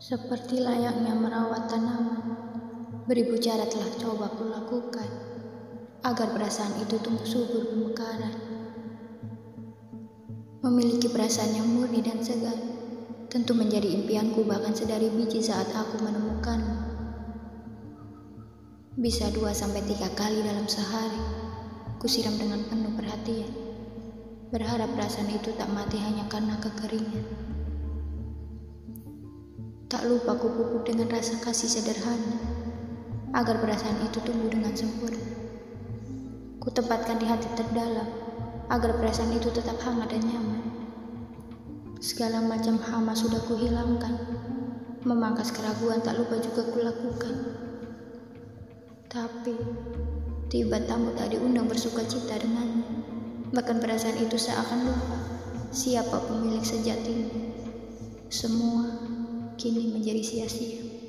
Seperti layaknya merawat tanaman, beribu cara telah coba kulakukan agar perasaan itu tumbuh subur bermekaran. Memiliki perasaan yang murni dan segar tentu menjadi impianku bahkan sedari biji saat aku menemukanmu. Bisa dua sampai tiga kali dalam sehari, kusiram dengan penuh perhatian. Berharap perasaan itu tak mati hanya karena kekeringan. Tak lupa ku pupuk dengan rasa kasih sederhana, agar perasaan itu tumbuh dengan sempurna. Ku tempatkan di hati terdalam, agar perasaan itu tetap hangat dan nyaman. Segala macam hama sudah kuhilangkan, memangkas keraguan tak lupa juga kulakukan. Tapi, tiba tamu tak diundang bersuka cita dengannya. Bahkan perasaan itu seakan lupa siapa pemilik sejatinya. Semua kini menjadi sia-sia.